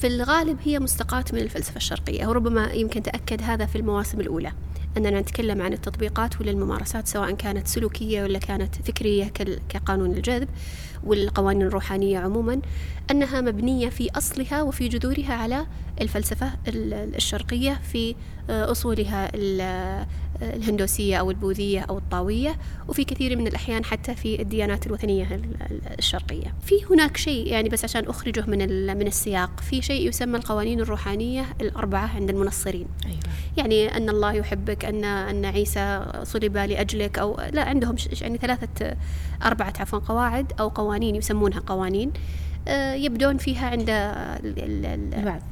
في الغالب هي مستقاة من الفلسفة الشرقية وربما يمكن تأكد هذا في المواسم الأولى أننا نتكلم عن التطبيقات ولا الممارسات سواء كانت سلوكية ولا كانت فكرية كقانون الجذب. والقوانين الروحانية عموما أنها مبنية في أصلها وفي جذورها على الفلسفة الشرقية في آه، أصولها الهندوسية أو البوذية أو الطاوية وفي كثير من الأحيان حتى في الديانات الوثنية الشرقية في هناك شيء يعني بس عشان أخرجه من من السياق في شيء يسمى القوانين الروحانية الأربعة عند المنصرين أيوة. يعني أن الله يحبك أن أن عيسى صلب لأجلك أو لا عندهم يعني ثلاثة أربعة عفوا قواعد أو قوانين يسمونها قوانين آه، يبدون فيها عند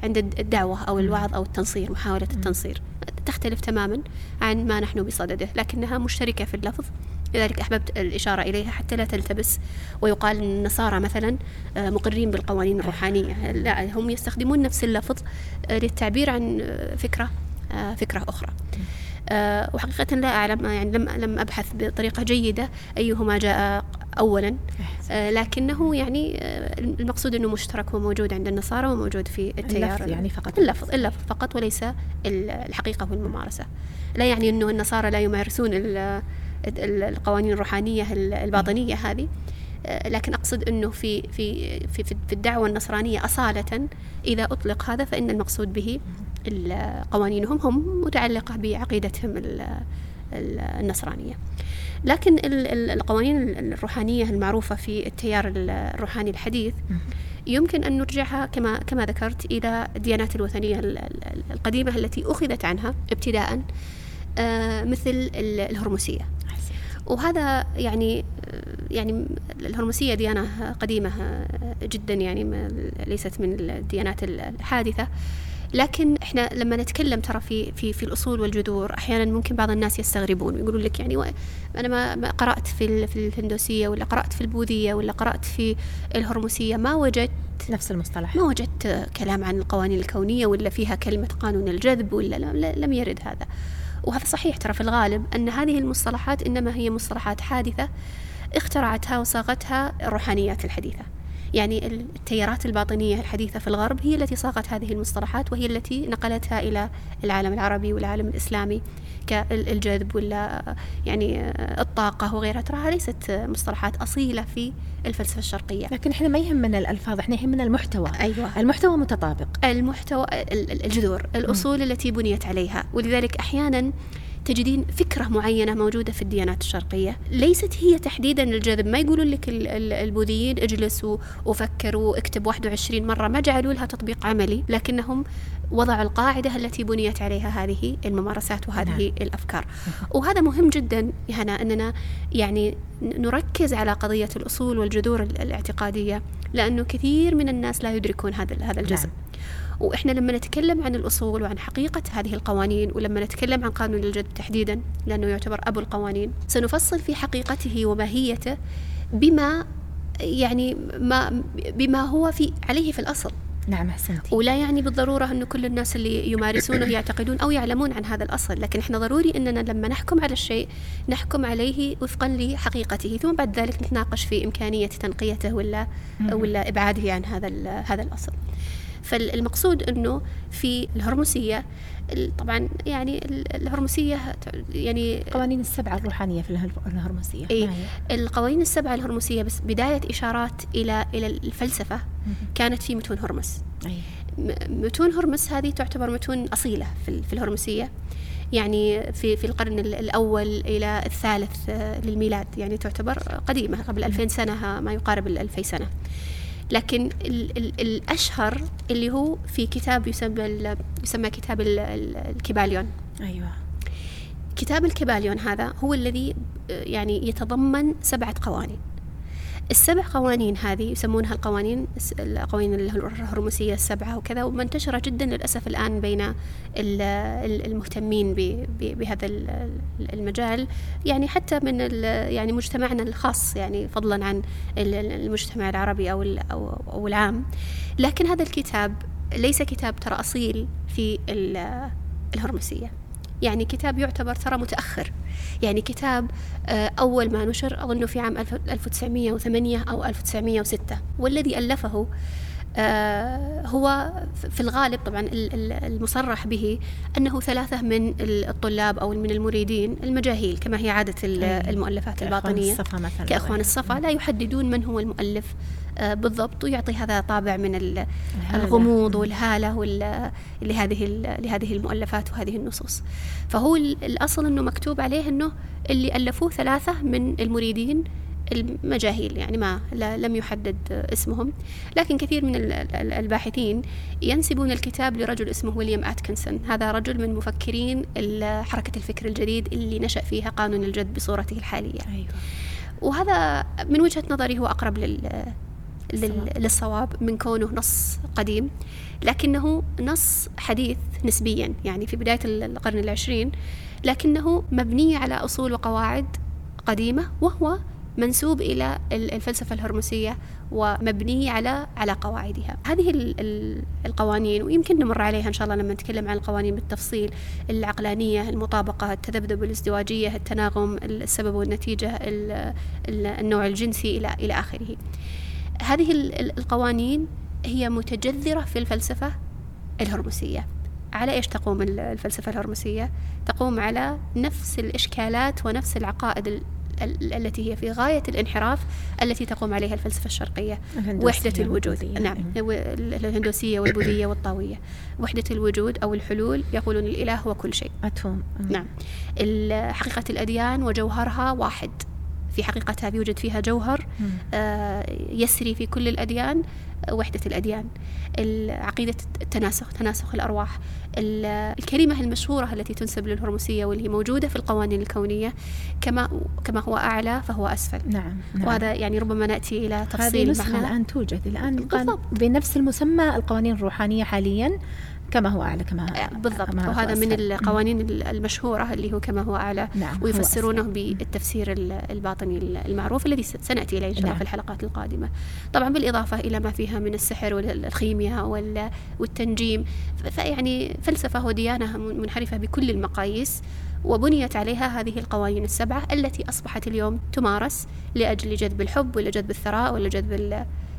عند الدعوة أو الوعظ أو التنصير محاولة التنصير. تختلف تماما عن ما نحن بصدده لكنها مشتركة في اللفظ. لذلك أحببت الإشارة إليها حتى لا تلتبس ويقال أن النصارى مثلا آه، مقرين بالقوانين الروحانية. لا هم يستخدمون نفس اللفظ آه، للتعبير عن فكرة فكرة أخرى. وحقيقة لا أعلم يعني لم لم أبحث بطريقة جيدة أيهما جاء أولا. أه لكنه يعني أه المقصود أنه مشترك وموجود عند النصارى وموجود في التيار. اللفظ يعني فقط. اللفظ اللفظ فقط وليس الحقيقة والممارسة. لا يعني أنه النصارى لا يمارسون القوانين الروحانية الباطنية هذه. أه، لكن أقصد أنه في في في في الدعوة النصرانية أصالة إذا أطلق هذا فإن المقصود به قوانينهم هم متعلقة بعقيدتهم النصرانية. لكن القوانين الروحانية المعروفة في التيار الروحاني الحديث يمكن أن نرجعها كما كما ذكرت إلى الديانات الوثنية القديمة التي أخذت عنها ابتداء آه، مثل الهرمسية. وهذا يعني يعني الهرمسية ديانة قديمة جدا يعني ليست من الديانات الحادثة. لكن إحنا لما نتكلم ترى في في في الأصول والجذور أحيانا ممكن بعض الناس يستغربون ويقولون لك يعني أنا ما, ما قرأت في في الهندوسية ولا قرأت في البوذية ولا قرأت في الهرمسية ما وجدت نفس المصطلح. ما وجدت كلام عن القوانين الكونية ولا فيها كلمة قانون الجذب ولا لم يرد هذا. وهذا صحيح ترى في الغالب أن هذه المصطلحات إنما هي مصطلحات حادثة اخترعتها وصاغتها الروحانيات الحديثة. يعني التيارات الباطنية الحديثة في الغرب هي التي صاغت هذه المصطلحات وهي التي نقلتها إلى العالم العربي والعالم الإسلامي كالجذب ولا يعني الطاقة وغيرها. تراها ليست مصطلحات أصيلة في الفلسفة الشرقية. لكن إحنا ما يهمنا الألفاظ إحنا يهمنا المحتوى. أيوة. المحتوى متطابق. المحتوى الجذور الأصول م. التي بنيت عليها. ولذلك أحيانا تجدين فكرة معينة موجودة في الديانات الشرقية؟ ليست هي تحديدا الجذب ما يقولون لك البوذيين اجلس وفكر واكتب 21 مرة ما جعلوا لها تطبيق عملي لكنهم وضعوا القاعدة التي بنيت عليها هذه الممارسات وهذه نعم. الأفكار وهذا مهم جدا هنا أننا يعني نركز على قضية الأصول والجذور الاعتقادية لأنه كثير من الناس لا يدركون هذا هذا الجزء نعم. وإحنا لما نتكلم عن الأصول وعن حقيقة هذه القوانين ولما نتكلم عن قانون الجذب تحديدا لأنه يعتبر أبو القوانين سنفصل في حقيقته وماهيته بما يعني ما بما هو في عليه في الأصل نعم أحسنتي. ولا يعني بالضرورة أنه كل الناس اللي يمارسونه يعتقدون أو يعلمون عن هذا الأصل لكن إحنا ضروري أننا لما نحكم على الشيء نحكم عليه وفقا لحقيقته ثم بعد ذلك نتناقش في إمكانية تنقيته ولا ولا إبعاده عن هذا هذا الأصل. فالمقصود أنه في الهرمسية طبعا يعني الهرمسية يعني قوانين السبعة الروحانية في الهرمسية إيه القوانين السبعة الهرمسية بس بداية إشارات إلى إلى الفلسفة كانت في متون هرمس. أي. متون هرمس هذه تعتبر متون أصيلة في, في الهرمسية. يعني في في القرن الأول إلى الثالث للميلاد يعني تعتبر قديمة قبل 2000 سنة ما يقارب ال 2000 سنة. لكن ال ال الأشهر اللي هو في كتاب يسمى يسمى كتاب الكباليون. أيوة. كتاب الكباليون هذا هو الذي يعني يتضمن سبعة قوانين. السبع قوانين هذه يسمونها القوانين القوانين الهرمسية السبعة وكذا ومنتشرة جدا للأسف الآن بين المهتمين بهذا المجال. يعني حتى من يعني مجتمعنا الخاص يعني فضلا عن المجتمع العربي أو أو العام. لكن هذا الكتاب ليس كتاب ترى أصيل في الهرمسية. يعني كتاب يعتبر ترى متأخر. يعني كتاب آه، أول ما نشر أظنه في عام 1908 أو 1906 والذي ألفه آه، هو في الغالب طبعا المصرح به أنه ثلاثة من الطلاب أو من المريدين المجاهيل كما هي عادة المؤلفات الباطنية. كأخوان الصفا لا يحددون من هو المؤلف. بالضبط ويعطي هذا طابع من الغموض والهالة لهذه لهذه المؤلفات وهذه النصوص. فهو الأصل أنه مكتوب عليه أنه اللي ألفوه ثلاثة من المريدين المجاهيل يعني ما لم يحدد اسمهم. لكن كثير من الباحثين ينسبون الكتاب لرجل اسمه ويليام أتكنسون. هذا رجل من مفكرين حركة الفكر الجديد اللي نشأ فيها قانون الجد بصورته الحالية. أيوة. وهذا من وجهة نظري هو أقرب لل للصواب من كونه نص قديم لكنه نص حديث نسبيا يعني في بداية القرن العشرين لكنه مبني على أصول وقواعد قديمة وهو منسوب إلى الفلسفة الهرمسية ومبني على على قواعدها. هذه القوانين ويمكن نمر عليها إن شاء الله لما نتكلم عن القوانين بالتفصيل العقلانية المطابقة التذبذب الازدواجية التناغم السبب والنتيجة النوع الجنسي إلى إلى آخره. هذه القوانين هي متجذرة في الفلسفة الهرمسية. على إيش تقوم الفلسفة الهرمسية؟ تقوم على نفس الإشكالات ونفس العقائد التي هي في غاية الانحراف التي تقوم عليها الفلسفة الشرقية. وحدة الوجود. نعم. الهندوسية والبوذية والطاوية. وحدة الوجود أو الحلول يقولون الإله هو كل شيء. أتوم نعم. حقيقة الأديان وجوهرها واحد. في حقيقتها بيوجد فيها جوهر آه يسري في كل الأديان وحدة الأديان. عقيدة التناسخ تناسخ الأرواح. الكلمة المشهورة التي تنسب للهرمسية واللي موجودة في القوانين الكونية كما كما هو أعلى فهو أسفل. نعم, نعم. وهذا يعني ربما نأتي إلى تفصيل هذه الآن توجد. الآن بنفس المسمى القوانين الروحانية حاليا. كما هو أعلى كما آه، بالضبط. كما وهذا من القوانين المشهورة اللي هو كما هو أعلى نعم ويفسرونه بالتفسير الباطني المعروف الذي سنأتي إليه إن شاء الله نعم. في الحلقات القادمة. طبعا بالإضافة إلى ما فيها من السحر والخيمياء والتنجيم فيعني فلسفة وديانة منحرفة بكل المقاييس وبنيت عليها هذه القوانين السبعة التي أصبحت اليوم تمارس لأجل جذب الحب ولا جذب الثراء ولا جذب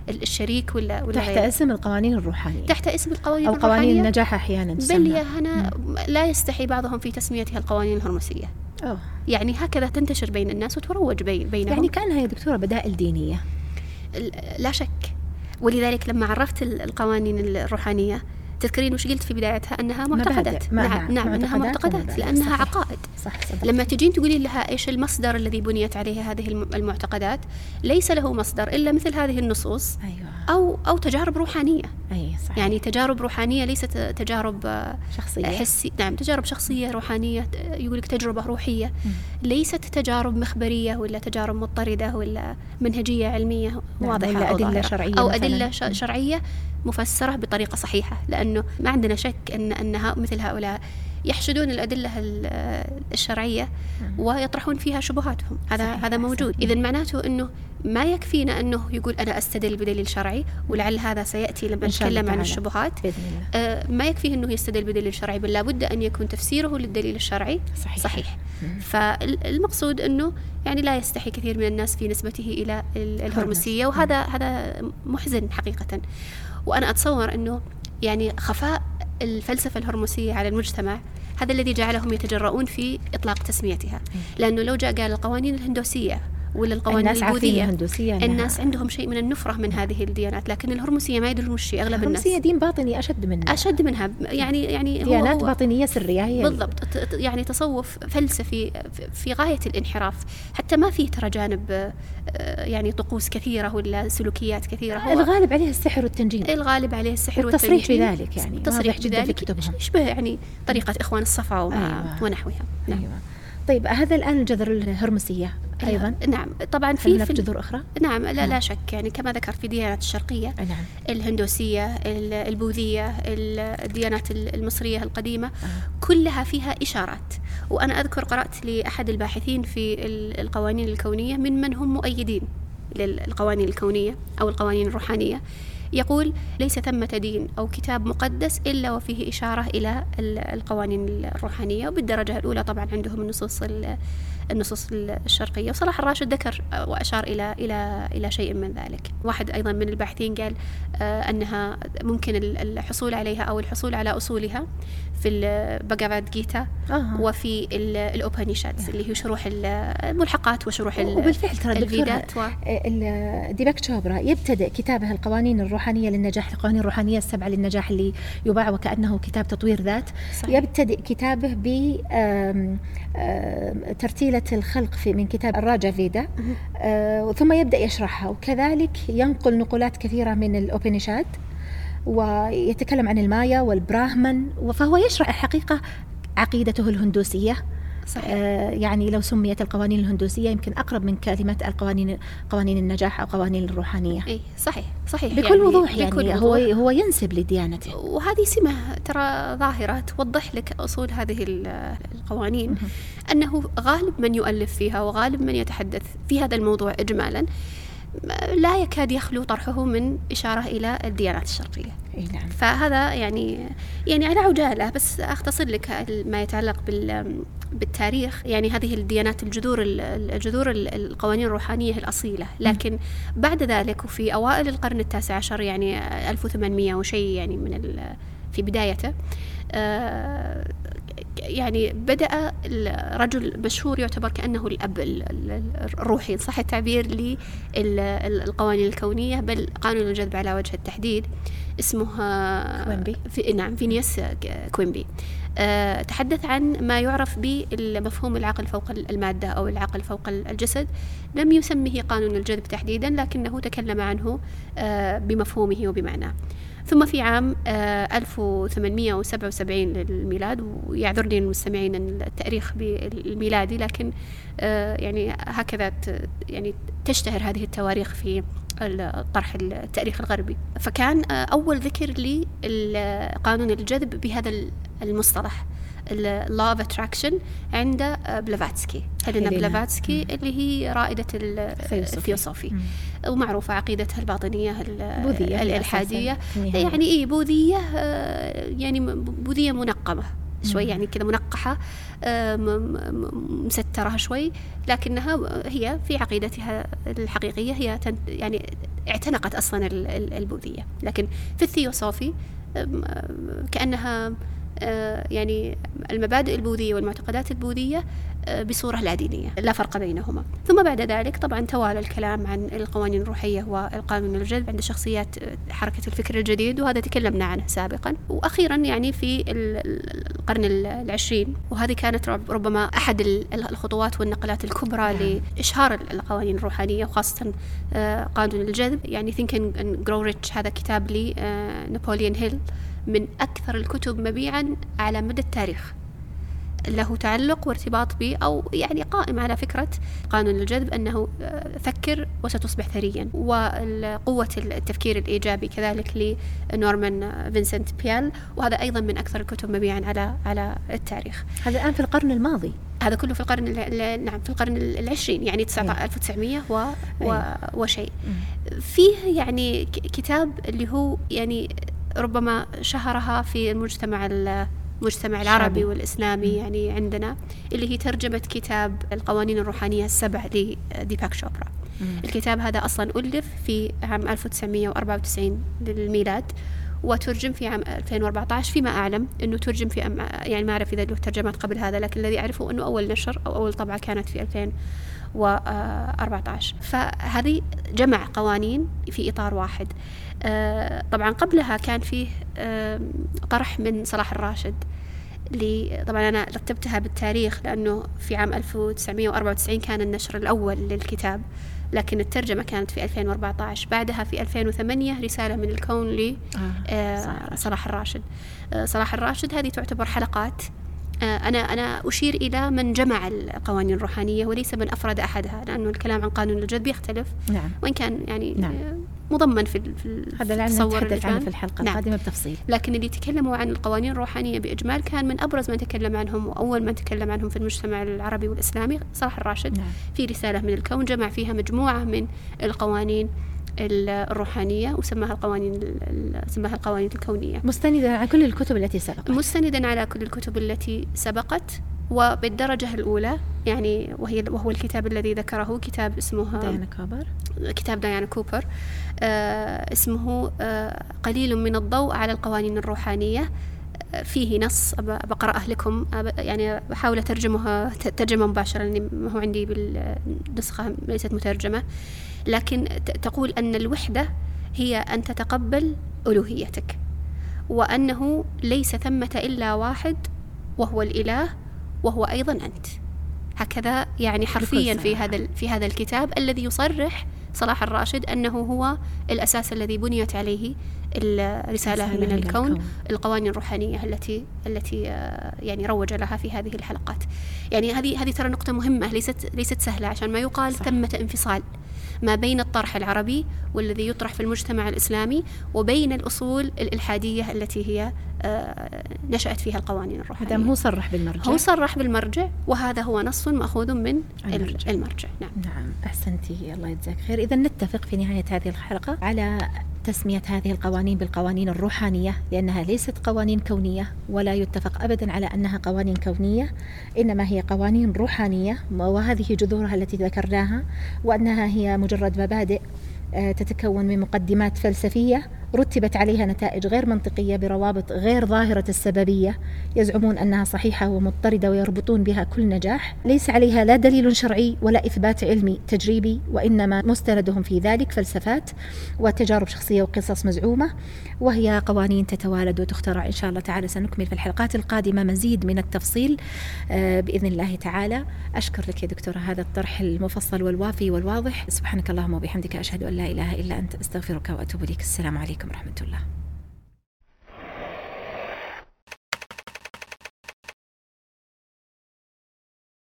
الشريك ولا ولا تحت غير. اسم القوانين الروحانية. تحت اسم القوانين أو الروحانية. قوانين النجاح أحيانا بل يا هنا لا يستحي بعضهم في تسميتها القوانين الهرمسية. أوه. يعني هكذا تنتشر بين الناس وتروج بين بينهم. يعني كأنها يا دكتورة بدائل دينية. لا شك. ولذلك لما عرفت القوانين الروحانية تذكرين وش قلت في بدايتها؟ أنها معتقدات. نعم نعم, نعم أنها معتقدات لأنها صحيح. عقائد. صح صح لما تجين تقولين لها إيش المصدر الذي بنيت عليه هذه المعتقدات ليس له مصدر إلا مثل هذه النصوص أيوة. أو أو تجارب روحانية. أي صحيح. يعني تجارب روحانية ليست تجارب شخصية. حسي نعم تجارب شخصية روحانية يقول لك تجربة روحية. م. ليست تجارب مخبرية ولا تجارب مضطردة ولا منهجية علمية نعم واضحة ولا أو أدلة شرعية أو أدلة شرعية. مفسرة بطريقة صحيحة لأنه ما عندنا شك أن أن مثل هؤلاء يحشدون الأدلة الشرعية. ويطرحون فيها شبهاتهم هذا صحيح. هذا موجود إذا معناته أنه ما يكفينا أنه يقول أنا أستدل بدليل شرعي ولعل هذا سيأتي لما نتكلم عن الشبهات بإذن الله. آه ما يكفيه أنه يستدل بدليل شرعي بل لابد أن يكون تفسيره للدليل الشرعي صحيح, صحيح. فالمقصود أنه يعني لا يستحي كثير من الناس في نسبته إلى الهرمسية وهذا هذا محزن حقيقة وأنا أتصور أنه يعني خفاء الفلسفة الهرمسية على المجتمع هذا الذي جعلهم يتجرؤون في إطلاق تسميتها. لأنه لو جاء قال القوانين الهندوسية ولا القوانين الناس البوذية. الهندوسية الناس عندهم شيء من النفرة من هذه الديانات لكن الهرمسية ما يدرون وش أغلب الناس. الهرمسية دين باطني أشد منها. أشد منها. يعني يعني ديانات هو باطنية سرية هي. بالضبط. يعني تصوف فلسفي في غاية الانحراف. حتى ما فيه ترى جانب آه، يعني طقوس كثيرة ولا سلوكيات كثيرة. هو الغالب عليه السحر والتنجيم الغالب عليه السحر والتنجيم التصريح بذلك يعني التصريح بذلك. يشبه يعني طريقة إخوان الصفا أيوة. ونحوها. نعم. أيوة. طيب هذا الآن الجذر الهرمسية. أيضا. نعم. طبعا في هناك جذور أخرى؟ نعم لا لا نعم. شك. يعني كما ذكرت في الديانات الشرقية نعم. الهندوسية البوذية الديانات المصرية القديمة آه. كلها فيها إشارات. وأنا أذكر قرأت لأحد الباحثين في القوانين الكونية من من هم مؤيدين للقوانين الكونية أو القوانين الروحانية. يقول ليس ثمة دين أو كتاب مقدس إلا وفيه إشارة إلى القوانين الروحانية. وبالدرجة الأولى طبعا عندهم النصوص النصوص الشرقية وصلاح الراشد ذكر وأشار إلى إلى إلى شيء من ذلك واحد أيضا من الباحثين قال آه، أنها ممكن الحصول عليها أو الحصول على أصولها في الباجافاد جيتا آه. وفي الأوبانيشادز اللي هي شروح الملحقات وشروح وبالفعل ترى الفيدات و... ديباك تشوبرا يبتدئ كتابه القوانين الروحانية للنجاح القوانين الروحانية السبعة للنجاح اللي يباع وكأنه كتاب تطوير ذات صحيح. يبتدئ كتابه ب ترتيلة الخلق في من كتاب الراجا فيدا. آه ثم يبدأ يشرحها. وكذلك ينقل نقولات كثيرة من الأوبنشاد ويتكلم عن المايا والبراهمن فهو يشرح الحقيقة عقيدته الهندوسية. صحيح. آه يعني لو سميت القوانين الهندوسية يمكن أقرب من كلمة القوانين قوانين النجاح أو قوانين الروحانية. إيه صحيح صحيح. بكل يعني وضوح يعني بكل هو وضوح. هو ينسب لديانته. وهذه سمة ترى ظاهرة توضح لك أصول هذه القوانين أنه غالب من يؤلف فيها وغالب من يتحدث في هذا الموضوع إجمالا. لا يكاد يخلو طرحه من إشارة إلى الديانات الشرقية. إيه نعم. فهذا يعني يعني على عجالة بس أختصر لك ما يتعلق بال بالتاريخ. يعني هذه الديانات الجذور الجذور القوانين الروحانية الأصيلة. لكن بعد ذلك وفي أوائل القرن التاسع عشر يعني 1800 وشيء يعني من في بدايته آه، يعني بدأ الرجل مشهور يعتبر كأنه الأب الروحي صح التعبير للقوانين الكونية بل قانون الجذب على وجه التحديد اسمه كوينبي. في نعم فينيس كوينبي. أه تحدث عن ما يعرف بمفهوم العقل فوق المادة أو العقل فوق الجسد. لم يسمه قانون الجذب تحديدا لكنه تكلم عنه أه بمفهومه وبمعناه. ثم في عام 1877 آه، للميلاد ويعذرني المستمعين التأريخ الميلادي لكن آه، يعني هكذا يعني تشتهر هذه التواريخ في طرح التأريخ الغربي. فكان آه، أول ذكر لقانون الجذب بهذا المصطلح. Of attraction عند بلافاتسكي. هيلينا بلافاتسكي اللي هي رائدة الثيوصوفي ومعروفة عقيدتها الباطنية البوذية الإلحادية. يعني. إيه بوذية؟ آه، يعني بوذية منقمة شوي يعني كذا منقحة مسترة شوي. لكنها هي في عقيدتها الحقيقية هي يعني اعتنقت أصلا البوذية. لكن في الثيوصوفي كأنها آه، يعني المبادئ البوذية والمعتقدات البوذية آه، بصورة لا دينية لا فرق بينهما. ثم بعد ذلك طبعا توالى الكلام عن القوانين الروحية والقانون الجذب عند شخصيات آه، حركة الفكر الجديد وهذا تكلمنا عنه سابقا. وأخيرا يعني في القرن العشرين وهذه كانت ربما أحد الخطوات والنقلات الكبرى نعم. لإشهار القوانين الروحانية وخاصة قانون الجذب. يعني Think and Grow Rich هذا كتاب لنابوليون هيل من أكثر الكتب مبيعا على مدى التاريخ. له تعلق وارتباط به أو يعني قائم على فكرة قانون الجذب أنه آه، فكر وستصبح ثريا. وقوة التفكير الإيجابي كذلك لنورمان فينسنت بيال. وهذا أيضا من أكثر الكتب مبيعا على على التاريخ. هذا الآن في القرن الماضي. هذا كله في القرن نعم في القرن العشرين يعني 1900 و... و... وشيء. فيه يعني كتاب اللي هو يعني ربما شهرها في المجتمع المجتمع العربي والإسلامي يعني عندنا اللي هي ترجمة كتاب القوانين الروحانية السبع لديباك شوبرا. الكتاب هذا أصلا ألف في عام 1994 للميلاد وترجم في عام 2014 فيما أعلم أنه ترجم في أم يعني ما أعرف إذا له ترجمات قبل هذا لكن الذي أعرفه أنه أول نشر أو أول طبعة كانت في 2014 فهذه جمع قوانين في إطار واحد. طبعا قبلها كان فيه طرح من صلاح الراشد اللي طبعا أنا رتبتها بالتاريخ لأنه في عام 1994 كان النشر الأول للكتاب لكن الترجمة كانت في 2014 بعدها في 2008 رسالة من الكون لصلاح آه، الراشد. آه، صلاح الراشد هذه تعتبر حلقات. أنا أنا أشير إلى من جمع القوانين الروحانية وليس من أفرد أحدها لأنه الكلام عن قانون الجد بيختلف نعم. وإن كان يعني نعم. مضمن في في هذا اللي نتحدث عنه في الحلقة نعم. القادمة بتفصيل. لكن اللي تكلموا عن القوانين الروحانية بإجمال كان من أبرز من تكلم عنهم وأول من تكلم عنهم في المجتمع العربي والإسلامي صلاح الراشد نعم. في رسالة من الكون جمع فيها مجموعة من القوانين الروحانية وسماها القوانين سماها القوانين الكونية. مستندا على كل الكتب التي سبقت. مستندا على كل الكتب التي سبقت. وبالدرجة الأولى يعني وهي وهو الكتاب الذي ذكره كتاب اسمه ديانا كوبر كتاب ديانا كوبر. آه اسمه آه قليل من الضوء على القوانين الروحانية. آه، فيه نص بقرأه لكم. يعني بحاول أترجمها ترجمة مباشرة لأني ما هو عندي بالنسخة ليست مترجمة. لكن تقول أن الوحدة هي أن تتقبل ألوهيتك وأنه ليس ثمة إلا واحد وهو الإله وهو أيضا أنت. هكذا يعني حرفيا في هذا في هذا الكتاب الذي يصرح صلاح الراشد أنه هو الأساس الذي بنيت عليه الرسالة من, من الكون, الكون. القوانين الروحانية التي التي آه، يعني روج لها في هذه الحلقات. يعني هذه هذه ترى نقطة مهمة ليست ليست سهلة عشان ما يقال صح. ثمة انفصال ما بين الطرح العربي والذي يطرح في المجتمع الإسلامي وبين الأصول الإلحادية التي هي نشأت فيها القوانين الروحانية. هو صرح بالمرجع. هو صرح بالمرجع وهذا هو نص مأخوذ من المرجع, المرجع. نعم. نعم. أحسنتي. الله يجزاك خير. إذا نتفق في نهاية هذه الحلقة على تسمية هذه القوانين بالقوانين الروحانية لأنها ليست قوانين كونية ولا يتفق أبدا على أنها قوانين كونية إنما هي قوانين روحانية وهذه جذورها التي ذكرناها وأنها هي مجرد مبادئ آه، تتكون من مقدمات فلسفية رتبت عليها نتائج غير منطقية بروابط غير ظاهرة السببية. يزعمون أنها صحيحة ومضطردة ويربطون بها كل نجاح. ليس عليها لا دليل شرعي ولا إثبات علمي تجريبي وإنما مستندهم في ذلك فلسفات وتجارب شخصية وقصص مزعومة وهي قوانين تتوالد وتخترع إن شاء الله تعالى. سنكمل في الحلقات القادمة مزيد من التفصيل آه، بإذن الله تعالى. أشكر لك يا دكتورة هذا الطرح المفصل والوافي والواضح. سبحانك اللهم وبحمدك أشهد أن لا إله إلا أنت أستغفرك وأتوب إليك. السلام عليكم. ورحمة الله.